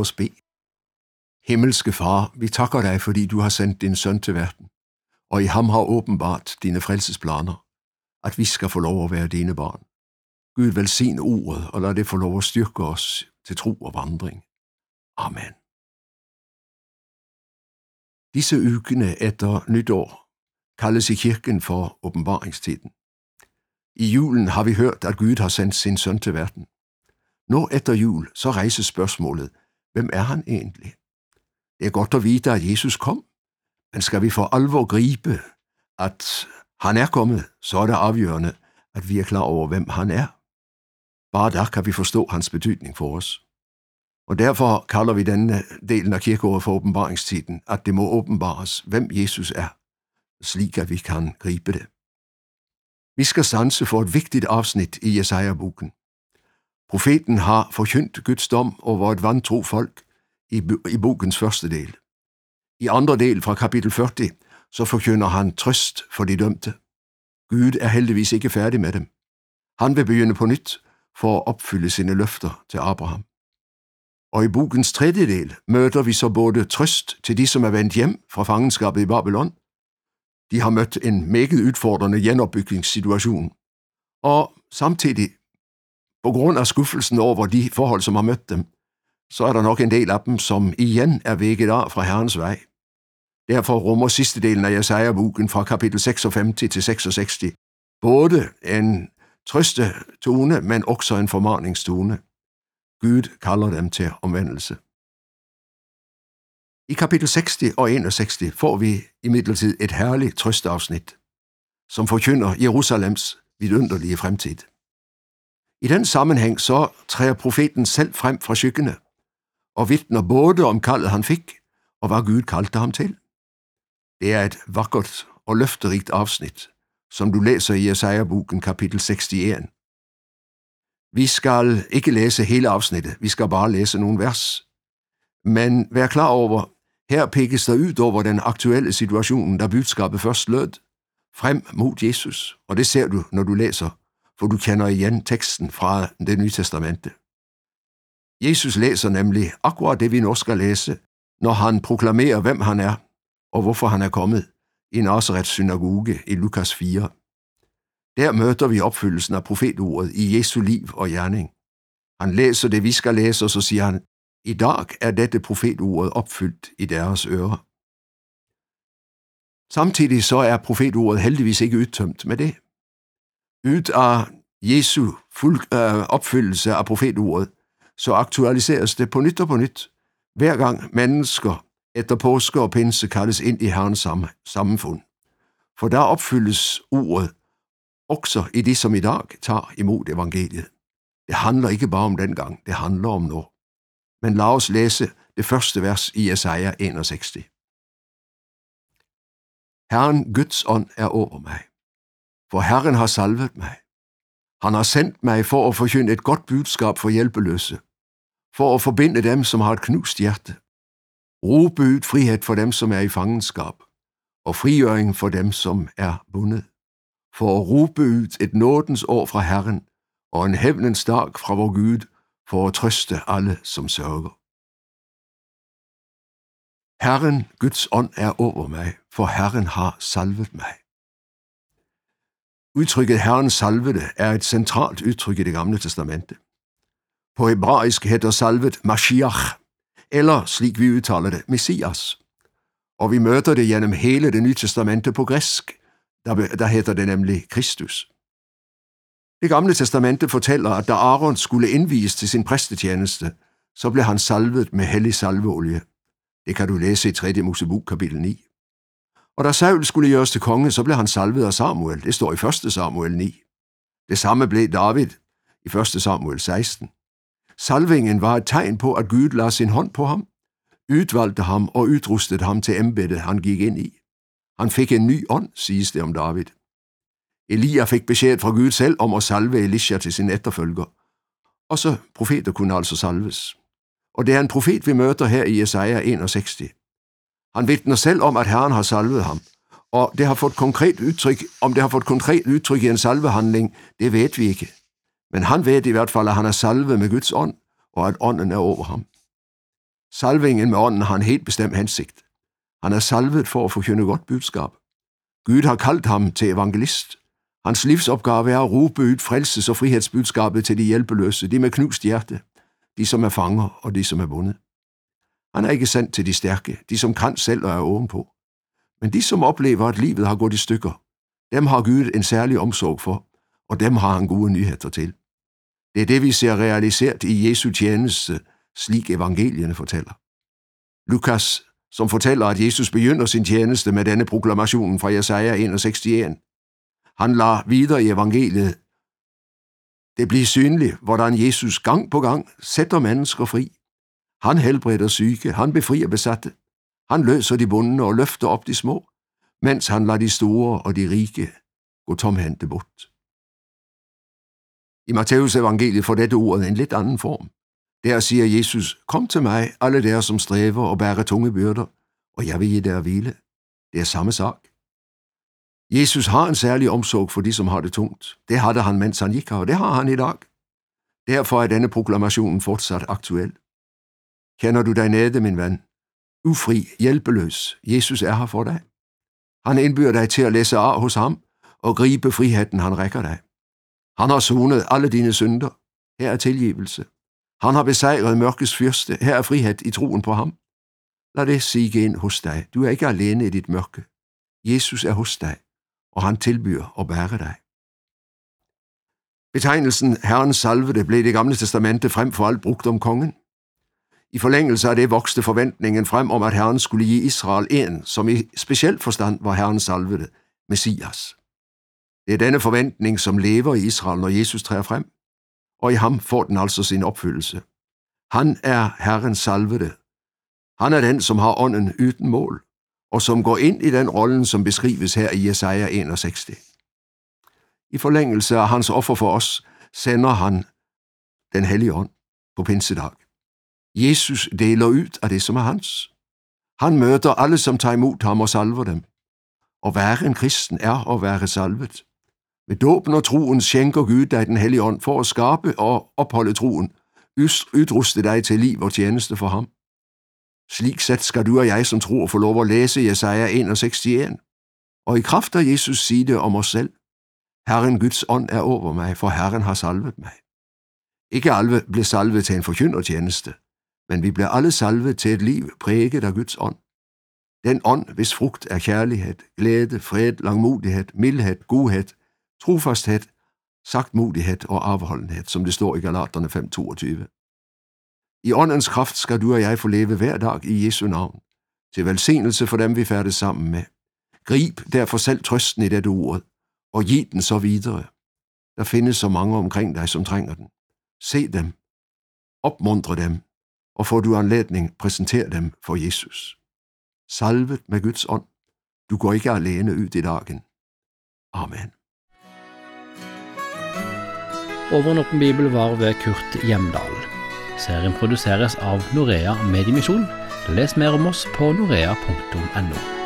os bede. Himmelske Far, vi takker dig, fordi du har sendt din søn til verden, og i ham har åbenbart dine frelsesplaner, at vi skal få lov at være dine barn. Gud velsign ordet, og lad det få lov at styrke os til tro og vandring. Amen. Disse ukene efter nytår kaldes i kirken for åbenbaringstiden. I julen har vi hørt, at Gud har sendt sin søn til verden. Nå efter jul, så rejses spørgsmålet, hvem er han egentlig? Det er godt at vide, at Jesus kom, men skal vi for alvor gribe, at han er kommet, så er det afgørende, at vi er klar over, hvem han er. Bare der kan vi forstå hans betydning for os. Og derfor kalder vi denne eh, delen af kirkeåret for åbenbaringstiden, at det må åbenbares, hvem Jesus er, slik at vi kan gribe det. Vi skal sanse for et vigtigt afsnit i Jesaja-boken. Profeten har forkyndt Guds dom over et vantro folk i, i bokens første del. I andre del fra kapitel 40, så forkynder han trøst for de dømte. Gud er heldigvis ikke færdig med dem. Han vil begynde på nyt for at opfylde sine løfter til Abraham. Og i bokens tredje del møder vi så både trøst til de, som er vendt hjem fra fangenskabet i Babylon. De har mødt en meget udfordrende genopbygningssituation. Og samtidig, på grund af skuffelsen over de forhold, som har mødt dem, så er der nok en del af dem, som igen er vækket af fra Herrens vej. Derfor rummer sidste delen af Jesaja-boken fra kapitel 56 til 66 både en trøste tone, men også en formaningstone. Gud kalder dem til omvendelse. I kapitel 60 og 61 får vi imidlertid et herligt trøsteafsnit, som forkynder Jerusalems vidunderlige fremtid. I den sammenhæng så træder profeten selv frem fra skyggene og vidner både om kaldet han fik, og hvad Gud kaldte ham til. Det er et vakkert og løfterigt afsnit, som du læser i Jesaja-boken kapitel 61. Vi skal ikke læse hele afsnittet, vi skal bare læse nogle vers. Men vær klar over, her pikkes der ud over den aktuelle situation, da budskabet først lød, frem mod Jesus, og det ser du, når du læser, for du kender igen teksten fra det nye testamente. Jesus læser nemlig akkurat det, vi nu skal læse, når han proklamerer, hvem han er, og hvorfor han er kommet, i Nazarets synagoge i Lukas 4. Der møder vi opfyldelsen af profetordet i Jesu liv og gerning. Han læser det, vi skal læse, og så siger han, i dag er dette profetordet opfyldt i deres ører. Samtidig så er profetordet heldigvis ikke udtømt med det. Ud af Jesu fuld, øh, opfyldelse af profetordet, så aktualiseres det på nyt og på nyt, hver gang mennesker efter påske og pinse kaldes ind i Herrens sammenfund. For der opfyldes ordet også i det, som i dag tager imod evangeliet. Det handler ikke bare om dengang, det handler om nu. Men lad os læse det første vers i Jesaja 61. Herren Guds ånd er over mig, for Herren har salvet mig. Han har sendt mig for at forkynde et godt budskab for hjælpeløse, for at forbinde dem, som har et knust hjerte. Robød frihed for dem, som er i fangenskab, og frigøring for dem, som er bundet. For at robød et nådens år fra Herren, og en hævnens dag fra vor Gud, for at trøste alle, som sørger. Herren, Guds ånd, er over mig, for Herren har salvet mig. Udtrykket Herren salvede er et centralt udtryk i det gamle testamente. På hebraisk hedder salvet Mashiach, eller slik vi udtaler det, Messias. Og vi møder det gennem hele det nye testamente på græsk, der, der hedder det nemlig Kristus. Det gamle testamente fortæller, at da Aaron skulle indvies til sin præstetjeneste, så blev han salvet med hellig salveolie. Det kan du læse i 3. Mosebog kapitel 9. Og da Saul skulle gøres til konge, så blev han salvet af Samuel. Det står i 1. Samuel 9. Det samme blev David i 1. Samuel 16. Salvingen var et tegn på, at Gud lade sin hånd på ham, udvalgte ham og udrustede ham til embedet, han gik ind i. Han fik en ny ånd, siges det om David. Elia fik besked fra Gud selv om at salve Elisha til sin efterfølger. Også profeter kunne altså salves. Og det er en profet, vi møder her i Jesaja 61. Han vidner selv om, at Herren har salvet ham, og det har fået konkret udtryk, om det har fået konkret udtryk i en salvehandling, det ved vi ikke. Men han ved i hvert fald, at han er salvet med Guds ånd, og at ånden er over ham. Salvingen med ånden har en helt bestemt hensigt. Han er salvet for at forkynde godt budskab. Gud har kaldt ham til evangelist. Hans livsopgave er at råbe ud frelses- og frihedsbudskabet til de hjælpeløse, de med knust hjerte, de som er fanger og de som er bundet. Han er ikke sendt til de stærke, de som kan selv og er på. Men de, som oplever, at livet har gået i stykker, dem har Gud en særlig omsorg for, og dem har han gode nyheder til. Det er det, vi ser realiseret i Jesu tjeneste, slik evangelierne fortæller. Lukas, som fortæller, at Jesus begynder sin tjeneste med denne proklamation fra Jesaja 61. Han lader videre i evangeliet. Det bliver synligt, hvordan Jesus gang på gang sætter mennesker fri. Han helbreder syge, han befrier besatte, han løser de bundne og løfter op de små, mens han lader de store og de rike gå tomhente bort. I Matteus evangeliet får dette ordet en lidt anden form. Der siger Jesus, kom til mig, alle der som stræver og bærer tunge byrder, og jeg vil give der hvile. Det er samme sak. Jesus har en særlig omsorg for de, som har det tungt. Det havde han, mens han gik her, og det har han i dag. Derfor er denne proklamation fortsat aktuel. Kender du dig nede, min ven? Ufri, hjælpeløs. Jesus er her for dig. Han indbyder dig til at læse af hos ham og gribe friheden, han rækker dig. Han har sonet alle dine synder. Her er tilgivelse. Han har besejret mørkets fyrste. Her er frihed i troen på ham. Lad det sige ind hos dig. Du er ikke alene i dit mørke. Jesus er hos dig, og han tilbyder at bære dig. Betegnelsen Herrens salvede blev i det gamle testamente frem for alt brugt om kongen. I forlængelse af det vokste forventningen frem om, at Herren skulle give Israel en, som i speciel forstand var Herrens salvede, Messias. Det er denne forventning, som lever i Israel, når Jesus træder frem, og i ham får den altså sin opfyldelse. Han er Herrens salvede. Han er den, som har ånden uden mål, og som går ind i den rollen, som beskrives her i Jesaja 61. I forlængelse af hans offer for os, sender han den hellige ånd på pinsedag. Jesus deler ut af det, som er hans. Han møter alle, som tager imod ham og salver dem. Å være en kristen er at være salvet. Med dåben og troen skænker Gud dig den hellige ånd for at skabe og opholde troen, udruste dig til liv og tjeneste for ham. Slik sett skal du og jeg som tror få lov at læse Jesaja 61. Og i kraft af Jesus sige det om os selv. Herren Guds ånd er over mig, for Herren har salvet mig. Ikke alle blev salvet til en forkyndertjeneste, men vi bliver alle salvet til et liv præget af Guds ånd. Den ånd, hvis frugt er kærlighed, glæde, fred, langmodighed, mildhed, godhed, trofasthed, sagtmodighed og afholdenhed, som det står i Galaterne 5.22. I åndens kraft skal du og jeg få leve hver dag i Jesu navn, til velsignelse for dem, vi færdes sammen med. Grib derfor selv trøsten i dette ord, og giv den så videre. Der findes så mange omkring dig, som trænger den. Se dem, opmuntre dem, og får du anledning, præsenter dem for Jesus. Salvet med Guds ånd. Du går ikke alene ud i dagen. Amen. Over bibel var ved Kurt Hjemdal. Serien produseres av Norea Mediemisjon. Les mer om oss på norea.no.